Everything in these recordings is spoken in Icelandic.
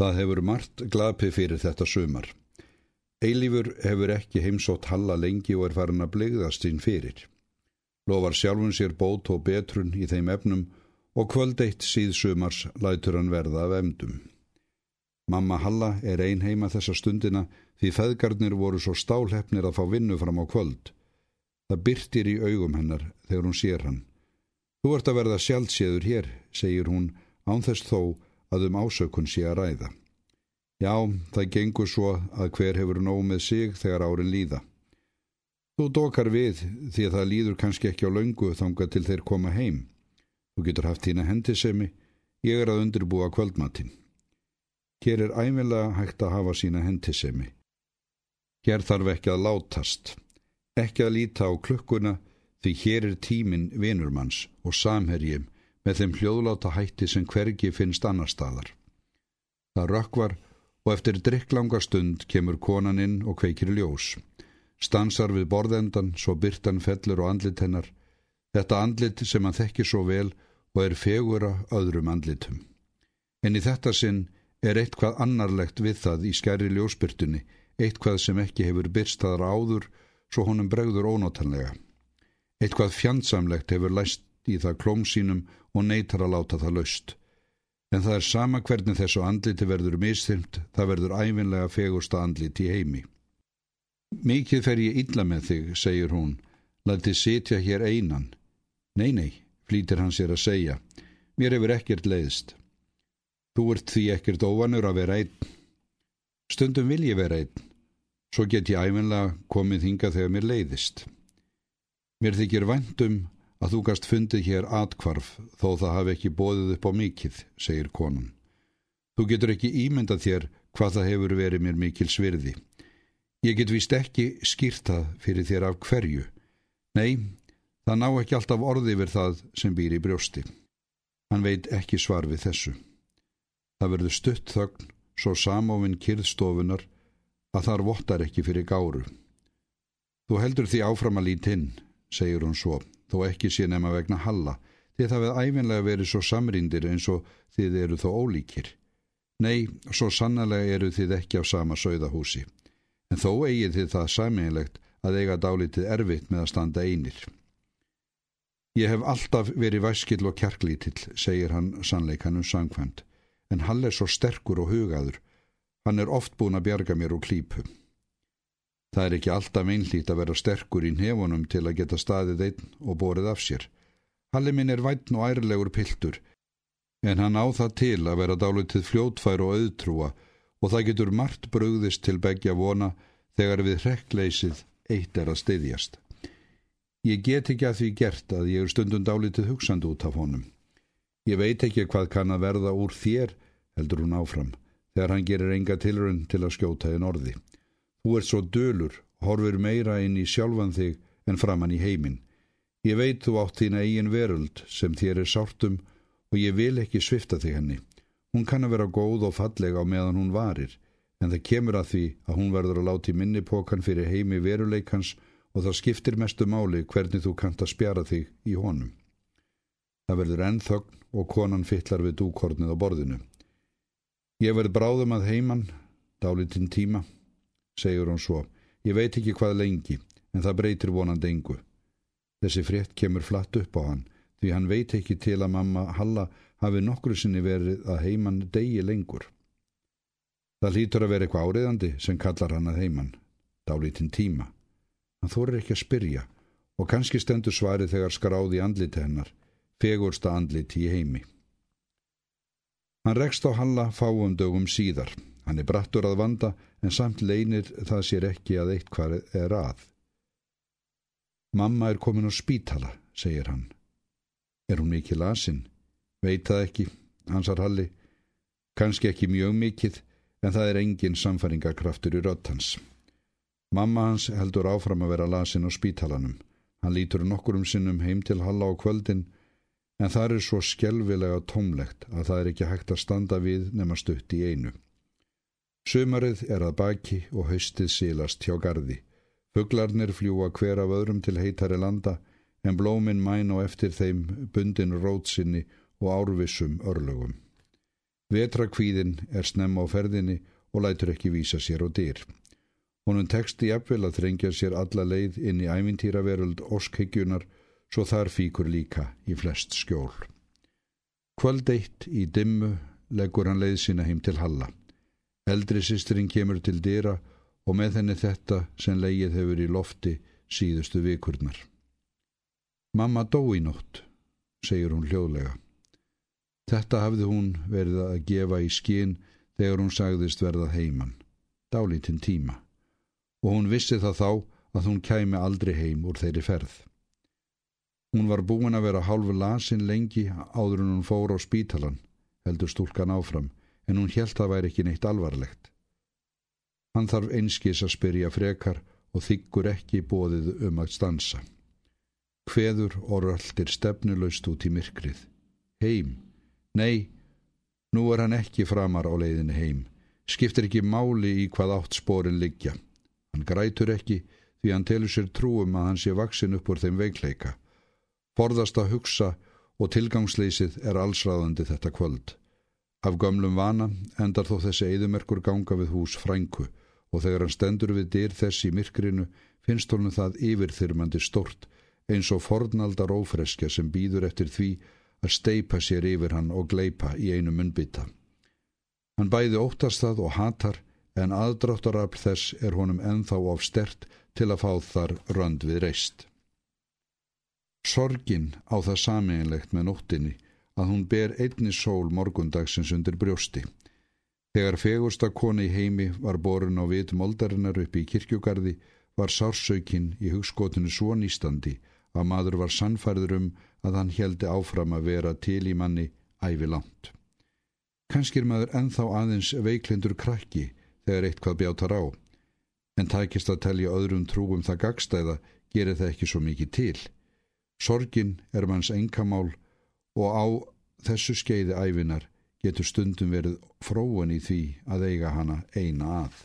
Það hefur margt glapið fyrir þetta sumar. Eilífur hefur ekki heimsótt Halla lengi og er farin að blegðast sín fyrir. Lofar sjálfun sér bót og betrun í þeim efnum og kvöld eitt síð sumars lætur hann verða af emdum. Mamma Halla er ein heima þessa stundina því feðgarnir voru svo stálhefnir að fá vinnu fram á kvöld. Það byrtir í augum hennar þegar hún sér hann. Þú ert að verða sjálfséður hér, segir hún, ánþess þó að um ásökun sé að ræða. Já, það gengur svo að hver hefur nóg með sig þegar árin líða. Þú dokar við því að það líður kannski ekki á laungu þanga til þeir koma heim. Þú getur haft þína hendisemi, ég er að undirbúa kvöldmatinn. Hér er æmilega hægt að hafa sína hendisemi. Hér þarf ekki að látast, ekki að líta á klukkuna því hér er tímin vinurmanns og samherjum með þeim hljóðláta hætti sem hvergi finnst annar staðar. Það rökkvar og eftir drikklanga stund kemur konan inn og kveikir ljós. Stansar við borðendan, svo byrtan fellur og andlit hennar. Þetta andlit sem hann þekkir svo vel og er fegura öðrum andlitum. En í þetta sinn er eitthvað annarlegt við það í skæri ljósbyrtunni, eitthvað sem ekki hefur byrst þaðra áður, svo honum bregður ónótanlega. Eitthvað fjandsamlegt hefur læst í það klóm sínum og neytar að láta það laust. En það er sama hvernig þessu andliti verður mistyrmt, það verður æfinlega fegursta andliti í heimi. Mikið fer ég illa með þig, segir hún, læti sitja hér einan. Nei, nei, flýtir hann sér að segja, mér hefur ekkert leiðist. Þú ert því ekkert óvanur að vera einn. Stundum vil ég vera einn, svo get ég æfinlega komið hinga þegar mér leiðist. Mér þykir vandum að þú gast fundið hér atkvarf þó það hafi ekki bóðið upp á mikið, segir konan. Þú getur ekki ímyndað þér hvað það hefur verið mér mikil svirði. Ég get vist ekki skýrtað fyrir þér af hverju. Nei, það ná ekki alltaf orði yfir það sem býr í brjósti. Hann veit ekki svar við þessu. Það verður stutt þögn, svo samofinn kyrðstofunar að þar vottar ekki fyrir gáru. Þú heldur því áfram að lít inn, segir hún svo þó ekki sé nema vegna Halla, það við æfinlega verið svo samrindir eins og þið eru þó ólíkir. Nei, svo sannlega eru þið ekki á sama sögðahúsi, en þó eigið þið það saminlegt að eiga dálítið erfitt með að standa einir. Ég hef alltaf verið væskill og kjarklítill, segir hann sannleikanum sangfænd, en Hall er svo sterkur og hugaður, hann er oft búin að bjarga mér úr klípu. Það er ekki alltaf einlít að vera sterkur í nefunum til að geta staðið einn og borið af sér. Halli minn er vætn og ærlegur piltur, en hann á það til að vera dálitið fljótfær og auðtrúa og það getur margt brugðist til begja vona þegar við hrekkleysið eitt er að styðjast. Ég get ekki að því gert að ég er stundum dálitið hugsand út af honum. Ég veit ekki hvað kann að verða úr þér, heldur hún áfram, þegar hann gerir enga tilrönd til að skjóta einn orði. Þú ert svo dölur, horfur meira inn í sjálfan þig en framann í heiminn. Ég veit þú átt þína eigin veröld sem þér er sártum og ég vil ekki svifta þig henni. Hún kann að vera góð og fallega á meðan hún varir, en það kemur að því að hún verður að láti minnipokan fyrir heimi veruleikans og það skiptir mestu máli hvernig þú kanta spjara þig í honum. Það verður ennþögn og konan fytlar við dúkornið á borðinu. Ég verð bráðum að heiman, dálitinn tíma segir hún svo. Ég veit ekki hvað lengi, en það breytir vonandi engu. Þessi frétt kemur flatt upp á hann, því hann veit ekki til að mamma Halla hafi nokkru sinni verið að heimann degi lengur. Það lítur að vera eitthvað áriðandi sem kallar hann að heimann, dálítinn tíma. Hann þorir ekki að spyrja og kannski stendur svarið þegar skráði andliti hennar, fegursta andliti í heimi. Hann rekst á Halla fáum dögum síðar. Hann er brattur að vanda en samt leinir það sér ekki að eitt hvar er að. Mamma er komin á spítala, segir hann. Er hún mikið lasinn? Veit það ekki, hansar Halli. Kanski ekki mjög mikið, en það er engin samfæringarkraftur í röttans. Mamma hans heldur áfram að vera lasinn á spítalanum. Hann lítur nokkurum sinnum heim til Halla á kvöldin, en það er svo skjelvilega tómlegt að það er ekki hægt að standa við nema stutt í einu. Sumarið er að baki og haustið sílast hjá gardi. Fuglarnir fljúa hver af öðrum til heitari landa en blóminn mæn og eftir þeim bundin rótsinni og árvissum örlögum. Vetrakvíðin er snemma á ferðinni og lætur ekki vísa sér á dyr. Honum teksti jafnvel að þrengja sér alla leið inn í ævintýraveröld óskeggjunar svo þar fíkur líka í flest skjól. Kvöldeitt í dimmu leggur hann leið sína heim til Halla. Eldri sýstrin kemur til dyra og með henni þetta sem leið hefur í lofti síðustu vikurnar. Mamma dó í nótt, segir hún hljóðlega. Þetta hafði hún verið að gefa í skinn þegar hún sagðist verða heiman, dálítinn tíma og hún vissi það þá að hún kæmi aldrei heim úr þeirri ferð. Hún var búin að vera hálfu lasin lengi áður en hún fór á spítalan, heldur stúlkan áfram, en hún helt að væri ekki neitt alvarlegt. Hann þarf einskis að spyrja frekar og þykkur ekki bóðið um að stansa. Hveður og röldir stefnuleust út í myrkrið. Heim? Nei, nú er hann ekki framar á leiðinu heim. Skiptir ekki máli í hvað átt spórin liggja. Hann grætur ekki því hann telur sér trúum að hann sé vaksin upp úr þeim veikleika. Forðast að hugsa og tilgangsleysið er allsræðandi þetta kvöld. Af gömlum vana endar þó þessi eðumerkur ganga við hús frængu og þegar hann stendur við dyr þess í myrkrinu finnst honum það yfirþyrmandi stort eins og fornaldar ófreskja sem býður eftir því að steipa sér yfir hann og gleipa í einu munbytta. Hann bæði óttast það og hatar en aðdráttarafl þess er honum enþá of stert til að fá þar rönd við reist. Sorgin á það samiðinlegt með nóttinni að hún ber einni sól morgundagsins undir brjósti. Þegar fegursta koni í heimi var borun á vitum oldarinnar upp í kirkjugarði var sársökin í hugskotinu svo nýstandi að maður var sannfærður um að hann heldi áfram að vera til í manni ævi langt. Kanskir maður enþá aðeins veiklindur krakki þegar eitthvað bjátar á. En tækist að telja öðrum trúum það gagstæða gerir það ekki svo mikið til. Sorgin er manns engamál og á þessu skeiði æfinar getur stundum verið fróan í því að eiga hana eina að.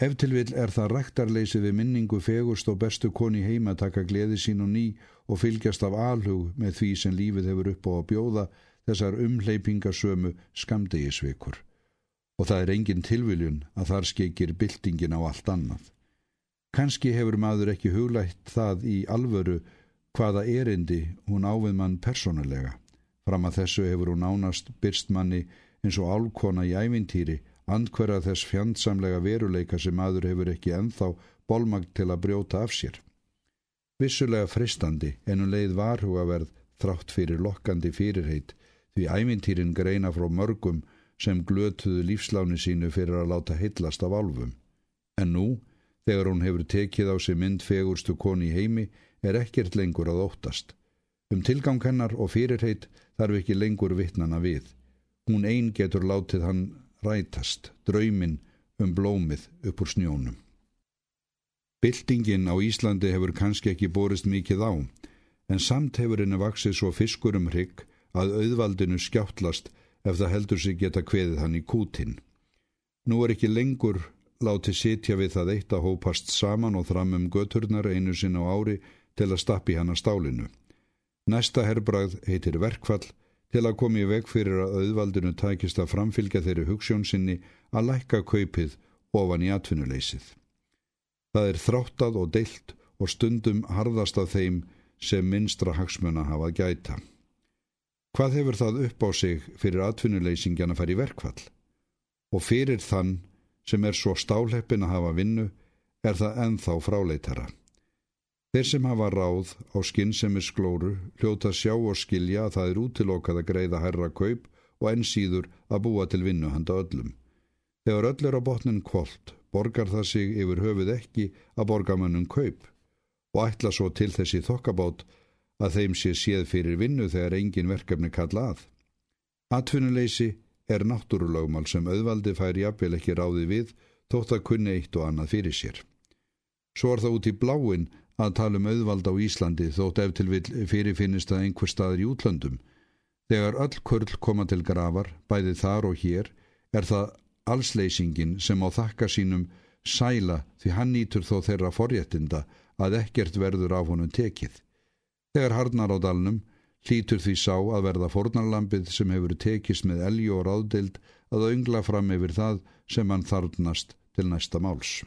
Eftirvill er það rektarleysi við minningu fegurst og bestu koni heima taka gleði sín og ný og fylgjast af alhug með því sem lífið hefur upp á að bjóða þessar umleipingasömu skamdegisvikur og það er engin tilviljun að þar skeikir byltingin á allt annað. Kanski hefur maður ekki huglætt það í alvöru hvaða erindi hún ávið mann persónulega. Fram að þessu hefur hún nánast byrst manni eins og álkona í ævintýri, andhverja þess fjandsamlega veruleika sem maður hefur ekki enþá bólmagt til að brjóta af sér. Vissulega fristandi en hún leið varhugaverð þrátt fyrir lokkandi fyrirheit því ævintýrin greina frá mörgum sem glötuðu lífsláni sínu fyrir að láta heitlast af alfum. En nú, þegar hún hefur tekið á sig mynd fegurstu koni í heimi, er ekkert lengur að óttast. Um tilgang hennar og fyrirheit þarf ekki lengur vittnana við. Hún einn getur látið hann rætast, draumin um blómið upp úr snjónum. Bildingin á Íslandi hefur kannski ekki borist mikið á, en samt hefur henni vaksið svo fiskur um hrygg að auðvaldinu skjáttlast ef það heldur sig geta kveðið hann í kútin. Nú er ekki lengur látið sitja við það eitt að hópast saman og þram um göturnar einu sinn á ári til að stappi hann að stálinu. Næsta herrbrað heitir verkfall til að komi veg fyrir að auðvaldinu tækist að framfylgja þeirri hugssjónsinni að lækka kaupið ofan í atvinnuleysið. Það er þráttað og deilt og stundum harðast að þeim sem minstra hagsmuna hafað gæta. Hvað hefur það upp á sig fyrir atvinnuleysingjan að fara í verkfall? Og fyrir þann sem er svo stáleppin að hafa vinnu er það enþá fráleitara. Þeir sem hafa ráð á skinnsemi sklóru hljóta sjá og skilja að það er útilokað að greiða herra kaup og enn síður að búa til vinnu handa öllum. Þegar öll er á botnin kvólt borgar það sig yfir höfuð ekki að borga mannum kaup og ætla svo til þessi þokkabátt að þeim sé séð fyrir vinnu þegar engin verkefni kalla að. Atvinnuleysi er náttúrulögmál sem auðvaldi fær jafnvel ekki ráði við þótt að kunni eitt og annað fyrir sér. Svo er það út í bláin að tala um auðvald á Íslandi þótt ef til vil fyrirfinnist að einhver staður í útlöndum. Þegar öll kurl koma til gravar, bæði þar og hér, er það allsleysingin sem á þakka sínum sæla því hann nýtur þó þeirra forréttinda að ekkert verður af honum tekið. Þegar harnar á dalnum hlítur því sá að verða fornarlampið sem hefur tekist með elgi og ráðdeild að öngla fram yfir það sem hann þarnast til næsta máls.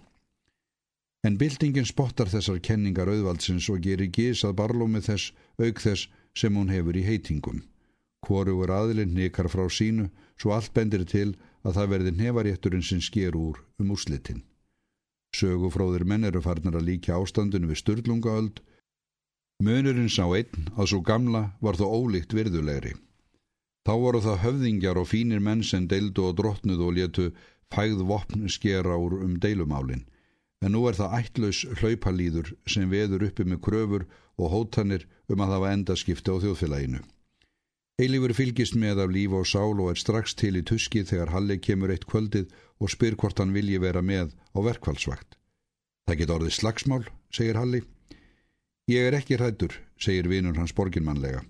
En byltingin spottar þessar kenningar auðvaldsins og gerir gís að barlómi þess auk þess sem hún hefur í heitingum. Hvorugur aðlinn nekar frá sínu svo allt bendir til að það verði nefarétturinn sem sker úr um úrslitin. Sögufróðir menn eru farnar að líka ástandinu við störlungaöld Munurinn sá einn að svo gamla var þó ólíkt virðulegri. Þá voru það höfðingjar og fínir menn sem deildu og drottnuð og letu fægð vopn skera úr um deilumálin. En nú er það ættlaus hlaupalýður sem veður uppi með kröfur og hótanir um að var endaskipti á þjóðfélaginu. Eilífur fylgist með af líf og sál og er strax til í tuski þegar Halli kemur eitt kvöldið og spyr hvort hann vilji vera með á verkvælsvakt. Það get orðið slagsmál, segir Halli. Ég er ekki hrættur, segir vinur hans borginmannlega.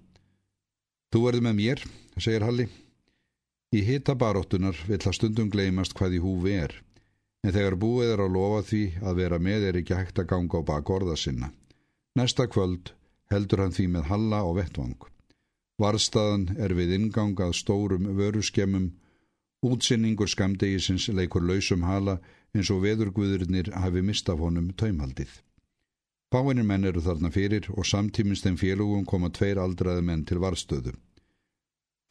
Þú verður með mér, segir Halli. Í hitta baróttunar vill að stundum gleymast hvað í húfi er, en þegar búið er að lofa því að vera með er ekki hægt að ganga á bak orða sinna. Næsta kvöld heldur hann því með Halla og vettvang. Varstaðan er við ingangað stórum vöruskemmum, útsinningur skamdegisins leikur lausum hala eins og veðurguðurnir hafi mistaf honum taumhaldið. Fáinir menn eru þarna fyrir og samtímins þeim félugum koma tveir aldraði menn til varstöðu.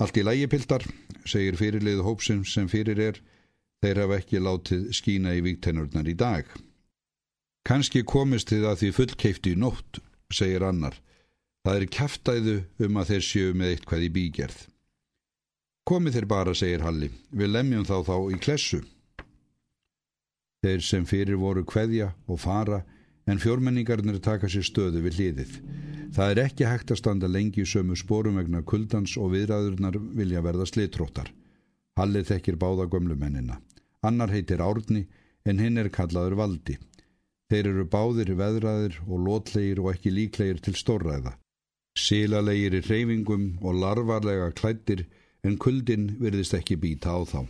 Allt í lægi piltar, segir fyrirlið hópsum sem fyrir er, þeir hafa ekki látið skína í víktennurnar í dag. Kanski komist þið að því fullkeifti í nótt, segir annar. Það er kæftæðu um að þeir sjöu með eitthvað í bígerð. Komið þeir bara, segir Halli, við lemjum þá þá í klessu. Þeir sem fyrir voru kveðja og fara, en fjórmenningarnir taka sér stöðu við hliðið. Það er ekki hægt að standa lengi í sömu spórum vegna kuldans og viðræðurnar vilja verða slitróttar. Hallið þekkir báða gömlumennina. Annar heitir Árni en hinn er kallaður Valdi. Þeir eru báðir veðræðir og lótlegir og ekki líklegir til stórræða. Sílalegir í reyfingum og larvarlega klættir en kuldin virðist ekki býta á þá.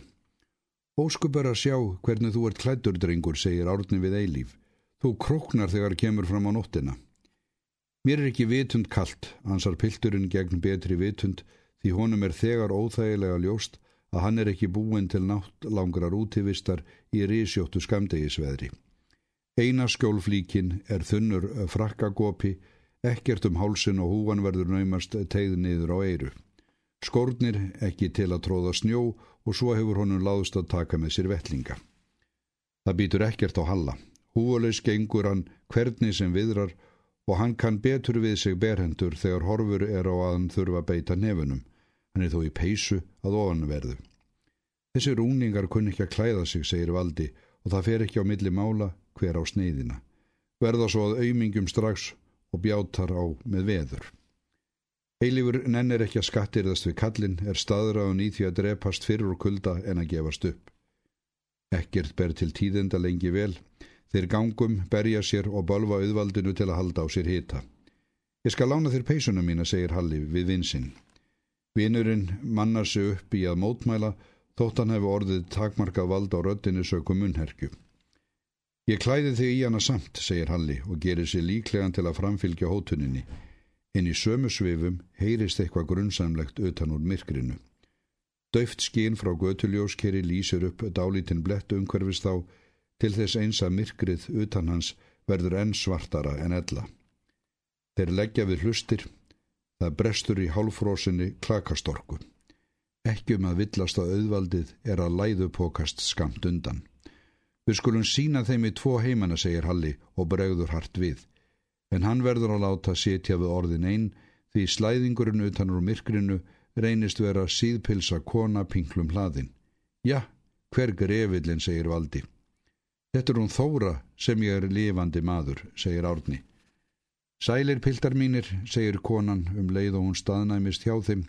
Óskupur að sjá hvernig þú ert klættur, drengur, segir Árni við eilíf. Þú króknar þegar kemur fram á nóttina. Mér er ekki vitund kallt, ansar pilturinn gegn betri vitund, því honum er þegar óþægilega ljóst að hann er ekki búin til nátt langrar útívistar í risjóttu skamdegisveðri. Eina skjólflíkin er þunnur frakkagopi, ekkert um hálsin og húan verður naumast tegð niður á eiru. Skórnir ekki til að tróða snjó og svo hefur honum láðust að taka með sér vellinga. Það býtur ekkert á halla. Húulegs gengur hann hvernig sem viðrar og hann kann betur við sig berhendur þegar horfur er á að hann þurfa beita nefunum. Hann er þó í peysu að ofanverðu. Þessi rúningar kunni ekki að klæða sig, segir Valdi, og það fer ekki á milli mála hver á sneiðina. Verða svo að auðmingum strax og bjátar á með veður. Heilífur nennir ekki að skattirðast við kallin, er staðraðun í því að drepast fyrir og kulda en að gefast upp. Ekkert ber til tíðenda lengi vel, Þeir gangum, berja sér og bölva auðvaldinu til að halda á sér hita. Ég skal lána þér peisunum mína, segir Halli við vinsinn. Vinurinn mannar sig upp í að mótmæla þótt hann hefur orðið takmarkað vald á röddinu sökum munherkju. Ég klæði þig í hana samt, segir Halli og gerir sér líklegan til að framfylgja hótuninni. En í sömu svifum heyrist eitthvað grunnsamlegt utan úr myrkrinu. Döft skín frá götuljóskeri lýsir upp dálítinn blett umhverfist á til þess eins að myrkrið utan hans verður enn svartara en ella. Þeir leggja við hlustir, það brestur í hálfrósinni klakastorku. Ekki um að villast að auðvaldið er að læðu pokast skamt undan. Við skulum sína þeim í tvo heimana, segir Halli og bregður hart við. En hann verður að láta setja við orðin einn því slæðingurinn utan úr myrkrinu reynist vera síðpilsa kona pinklum hlaðin. Ja, hver grefillin, segir Valdi. Þetta er hún Þóra sem ég er lifandi maður, segir Árni. Sælir piltar mínir, segir konan um leið og hún staðnæmist hjá þeim.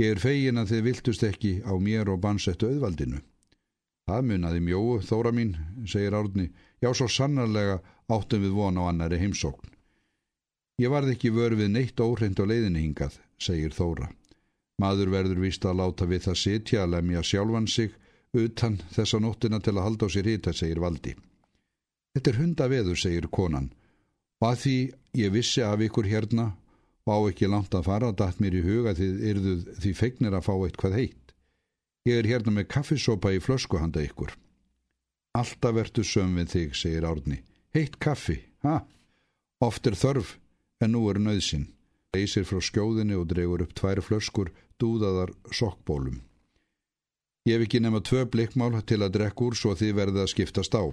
Ég er fegin að þið viltust ekki á mér og bansettu auðvaldinu. Það munaði mjóu, Þóra mín, segir Árni. Já, svo sannarlega áttum við von á annari heimsókn. Ég varð ekki vörfið neitt óhrind á leiðinni hingað, segir Þóra. Maður verður vist að láta við það sitja að lemja sjálfan sig utan þessa nóttina til að halda á sér hita, segir Valdi. Þetta er hundaveður, segir konan, og að því ég vissi af ykkur hérna og á ekki langt að fara dætt mér í huga því yrðuð því feignir að fá eitthvað heitt. Ég er hérna með kaffisopa í flösku handa ykkur. Alltaf vertu söm við þig, segir Árni. Heitt kaffi, ha? Oft er þörf, en nú er nöðsinn. Leysir frá skjóðinni og dregur upp tvær flöskur dúðaðar sokkbólum. Ég hef ekki nema tvö blikkmál til að drekka úr svo þið verða að skiptast á.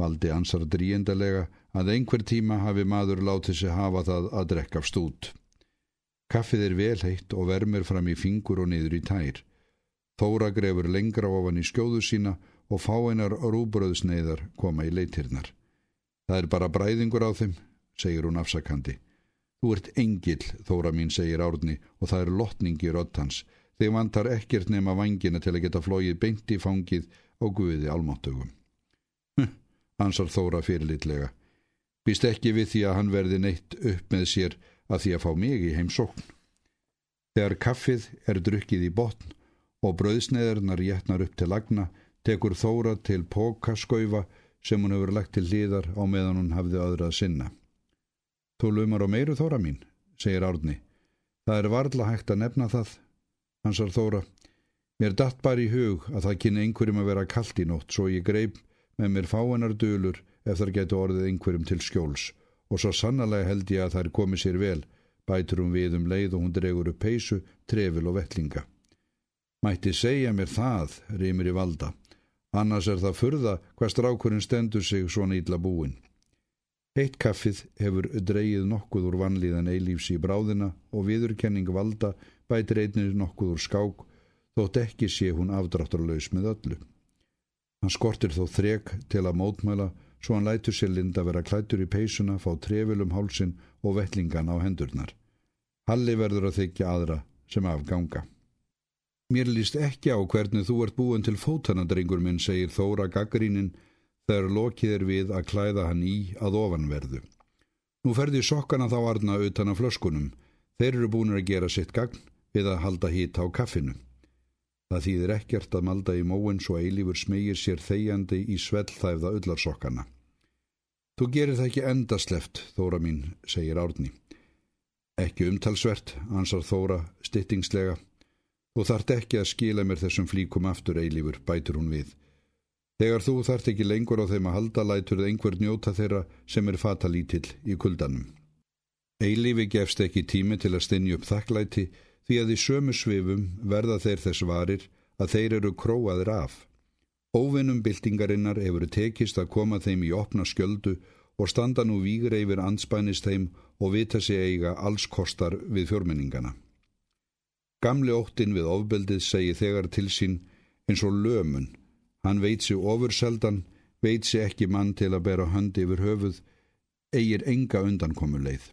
Valdi ansar dríendalega að einhver tíma hafi maður látið sig hafa það að drekka af stút. Kaffið er velheitt og vermir fram í fingur og niður í tær. Þóra grefur lengra ofan í skjóðu sína og fáinar rúbröðsneiðar koma í leitirnar. Það er bara bræðingur á þeim, segir hún afsakandi. Þú ert engil, Þóra mín, segir Árni og það er lotningi röttans. Þeir vantar ekkert nema vangina til að geta flóið beint í fangið og guði almáttugum ansar Þóra fyrirlitlega. Býst ekki við því að hann verði neitt upp með sér að því að fá mig í heimsókn. Þegar kaffið er drukkið í botn og bröðsneðurnar jætnar upp til lagna, tekur Þóra til pókaskaufa sem hún hefur lagt til hlýðar á meðan hún hafði öðra að sinna. Þú lumar á meiru Þóra mín, segir Árni. Það er varðla hægt að nefna það, hansar Þóra. Mér datt bara í hug að það kynni einhverjum að vera kallt í nótt svo ég greip með mér fáinnar dölur ef þar getur orðið einhverjum til skjóls og svo sannlega held ég að þær komi sér vel, bætur hún við um leið og hún dregur upp peysu, trefil og vettlinga. Mætti segja mér það, rýmir í valda, annars er það furða hvað strákurinn stendur sig svona ítla búin. Eitt kaffið hefur dreyið nokkuð úr vanlíðan eilífs í bráðina og viðurkenning valda bætir einnir nokkuð úr skák, þótt ekki sé hún afdráttarlaus með öllu. Hann skortir þó þrek til að mótmæla svo hann lætur sér linda vera klættur í peysuna, fá trefilum hálsin og vettlingan á hendurnar. Halli verður að þykja aðra sem afganga. Mér líst ekki á hvernig þú ert búin til fótanadrengur minn, segir Þóra Gaggrínin þegar lokið er við að klæða hann í að ofanverðu. Nú ferði sokkana þá arna utan að flöskunum. Þeir eru búin að gera sitt gagn við að halda hýta á kaffinu. Það þýðir ekkert að malda í móin svo eilífur smegir sér þegjandi í svellþæfða öllarsokkana. Þú gerir það ekki endasleft, Þóra mín, segir Árni. Ekki umtalsvert, ansar Þóra stittingslega. Þú þart ekki að skila mér þessum flíkum aftur eilífur, bætur hún við. Þegar þú þart ekki lengur á þeim að halda lætur einhver njóta þeirra sem er fatalítill í kuldanum. Eilífi gefst ekki tími til að stinja upp þakklæti því að í sömu svifum verða þeir þess varir að þeir eru króaðir af. Óvinnum byltingarinnar hefur tekist að koma þeim í opna skjöldu og standa nú vígur yfir anspænist þeim og vita sig eiga alls kostar við fjórmenningana. Gamli óttin við ofbeldið segi þegar til sín eins og lömun. Hann veit sér ofurseldan, veit sér ekki mann til að bera höndi yfir höfuð, eigir enga undankomuleið.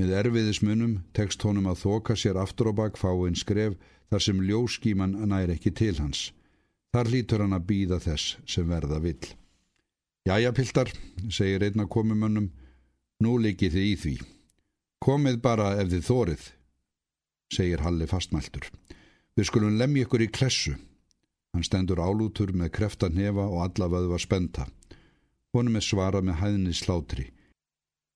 Með erfiðismunum tekst honum að þoka sér aftur á bak fáinn skref þar sem ljóskíman nær ekki til hans. Þar lítur hann að býða þess sem verða vill. Jæja, piltar, segir einna komumönnum, nú likið þið í því. Komið bara ef þið þórið, segir Halli fastmæltur. Við skulum lemja ykkur í klessu. Hann stendur álútur með kreftan hefa og alla vöðu var spenta. Honum er svarað með hæðni slátri.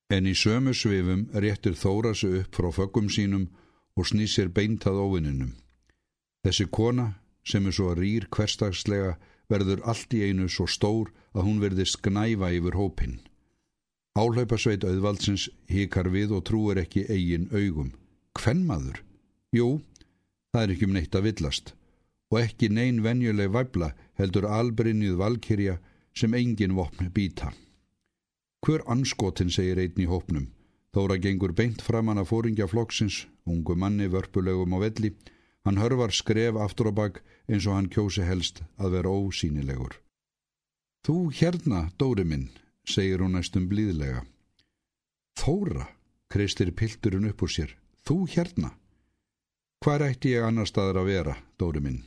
En í sömu svifum réttir Þóra sig upp frá föggum sínum og snýsir beintað óvinninum. Þessi kona, sem er svo rýr hverstagslega, verður allt í einu svo stór að hún verðist gnæfa yfir hópin. Áhlaupasveit auðvaldsins hikar við og trúir ekki eigin augum. Hvenn maður? Jú, það er ekki um neitt að villast. Og ekki neyn venjuleg væbla heldur albrinnið valkyrja sem engin vopn býta. Hver anskotin segir einn í hópnum. Þóra gengur beint framann að fóringja flokksins, ungu manni vörpulegum á velli. Hann hörvar skref aftur á bak eins og hann kjósi helst að vera ósýnilegur. Þú hérna, Dóri minn, segir hún næstum blíðlega. Þóra, kreistir pilturinn upp úr sér. Þú hérna? Hvað ætti ég annar staðar að vera, Dóri minn?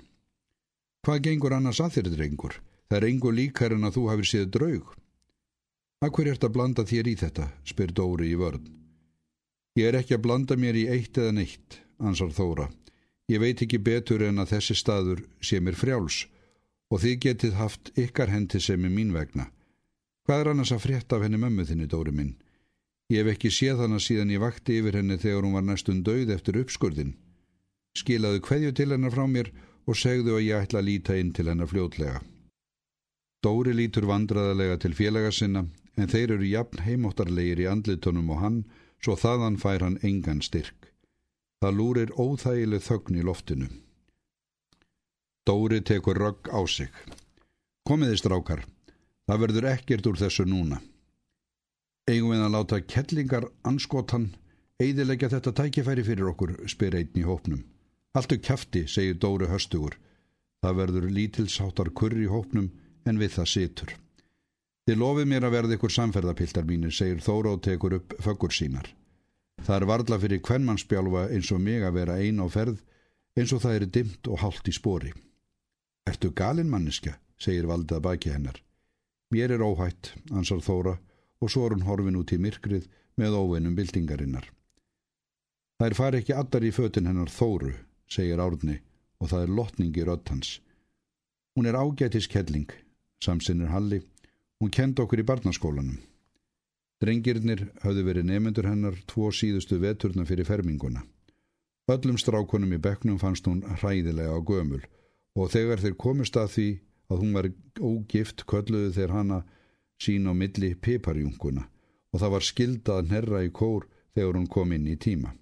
Hvað gengur annars að þér, drengur? Það er engu líkar en að þú hafið séð draug. Akkur ert að blanda þér í þetta, spyr Dóri í vörn. Ég er ekki að blanda mér í eitt eða neitt, ansar Þóra. Ég veit ekki betur en að þessi staður sé mér frjáls og þið getið haft ykkar hendi sem er mín vegna. Hvað er annars að frétta af henni mömmu þinni, Dóri minn? Ég hef ekki séð hana síðan ég vakti yfir henni þegar hún var næstun döið eftir uppskurðin. Skilaðu hverju til hennar frá mér og segðu að ég ætla að líta inn til hennar fljótlega. Dóri lítur vandraðalega til félaga sinna en þeir eru jafn heimóttarlegir í andlitunum og hann svo þaðan fær hann engan styrk. Það lúrir óþægileg þögn í loftinu. Dóri tekur rögg á sig. Komiði strákar, það verður ekkert úr þessu núna. Eigum við að láta kettlingar anskotan eidilegja þetta tækifæri fyrir okkur, spyr einn í hópnum. Alltu kæfti, segir Dóri höstugur. Það verður lítilsáttar kurr í hópnum en við það situr. Þið lofið mér að verða ykkur samferðapiltar mínir, segir Þóra og tekur upp föggur sínar. Það er varla fyrir kvennmannsbjálfa eins og mig að vera ein á ferð, eins og það er dimt og hálft í spori. Ertu galin manniska, segir Valdað baki hennar. Mér er óhætt, ansar Þóra, og svo er hún horfin út í myrkrið með óveinum bildingarinnar. Það er fari ekki allar í fötin hennar Þóru, segir Árni, og það er lotningi röttans. Hún er ágætiskelling, samsinnir Halli. Hún kend okkur í barnaskólanum. Drengirnir hafðu verið nefnendur hennar tvo síðustu veturna fyrir ferminguna. Öllum strákonum í bekknum fannst hún hræðilega á gömul og þegar þeir komist að því að hún var ógift kölluðu þeir hana sín á milli piparjunguna og það var skildað nherra í kór þegar hún kom inn í tíma.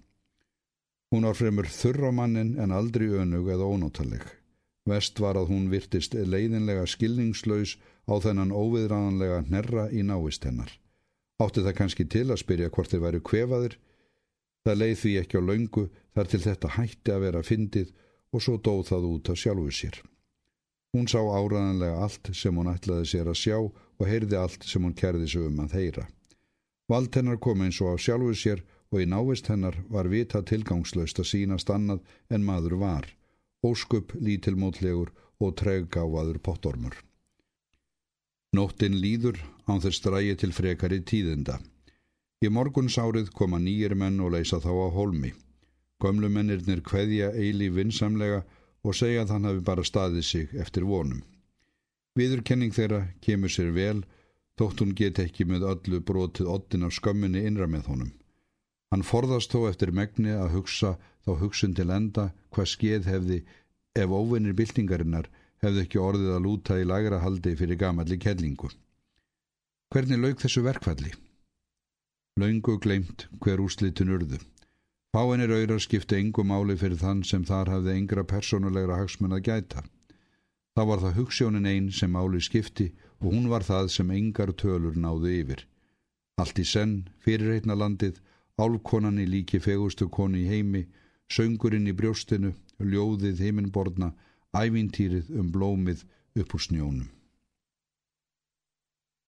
Hún var fremur þurra mannin en aldrei önug eða ónótaleg. Vest var að hún virtist leiðinlega skilningslaus á þennan óviðræðanlega nærra í návist hennar. Átti það kannski til að spyrja hvort þeir væri kvefaðir. Það leið því ekki á laungu þar til þetta hætti að vera fyndið og svo dóð það út af sjálfu sér. Hún sá áræðanlega allt sem hún ætlaði sér að sjá og heyrði allt sem hún kerði sig um að heyra. Vald hennar kom eins og á sjálfu sér og í návist hennar var vita tilgangslöst að sínast annað en maður var óskup lítilmótlegur og treggáfaður pottormur. Nóttin líður án þess drægi til frekari tíðenda. Í morgunsárið koma nýjir menn og leysa þá á holmi. Gömlumennirnir kveðja eili vinsamlega og segja að hann hafi bara staðið sig eftir vonum. Viðurkenning þeirra kemur sér vel, þótt hún get ekki með öllu brotið ottin af skömminni innra með honum. Hann forðast þó eftir megni að hugsa þá hugsun til enda hvað skeið hefði ef óvinnir byltingarinnar hefði ekki orðið að lúta í lagra haldi fyrir gamalli kellingu. Hvernig laug þessu verkfalli? Laungu gleimt hver úrslitin urðu. Fáinir auðrar skipti engu máli fyrir þann sem þar hafði engra personulegra hagsmun að gæta. Það var það hugssjónin einn sem máli skipti og hún var það sem engar tölur náðu yfir. Allt í senn, fyrir einna landið, álkonan í líki fegustu konu í heimi, söngurinn í brjóstinu, ljóðið heiminborna, ævintýrið um blómið upp úr snjónum.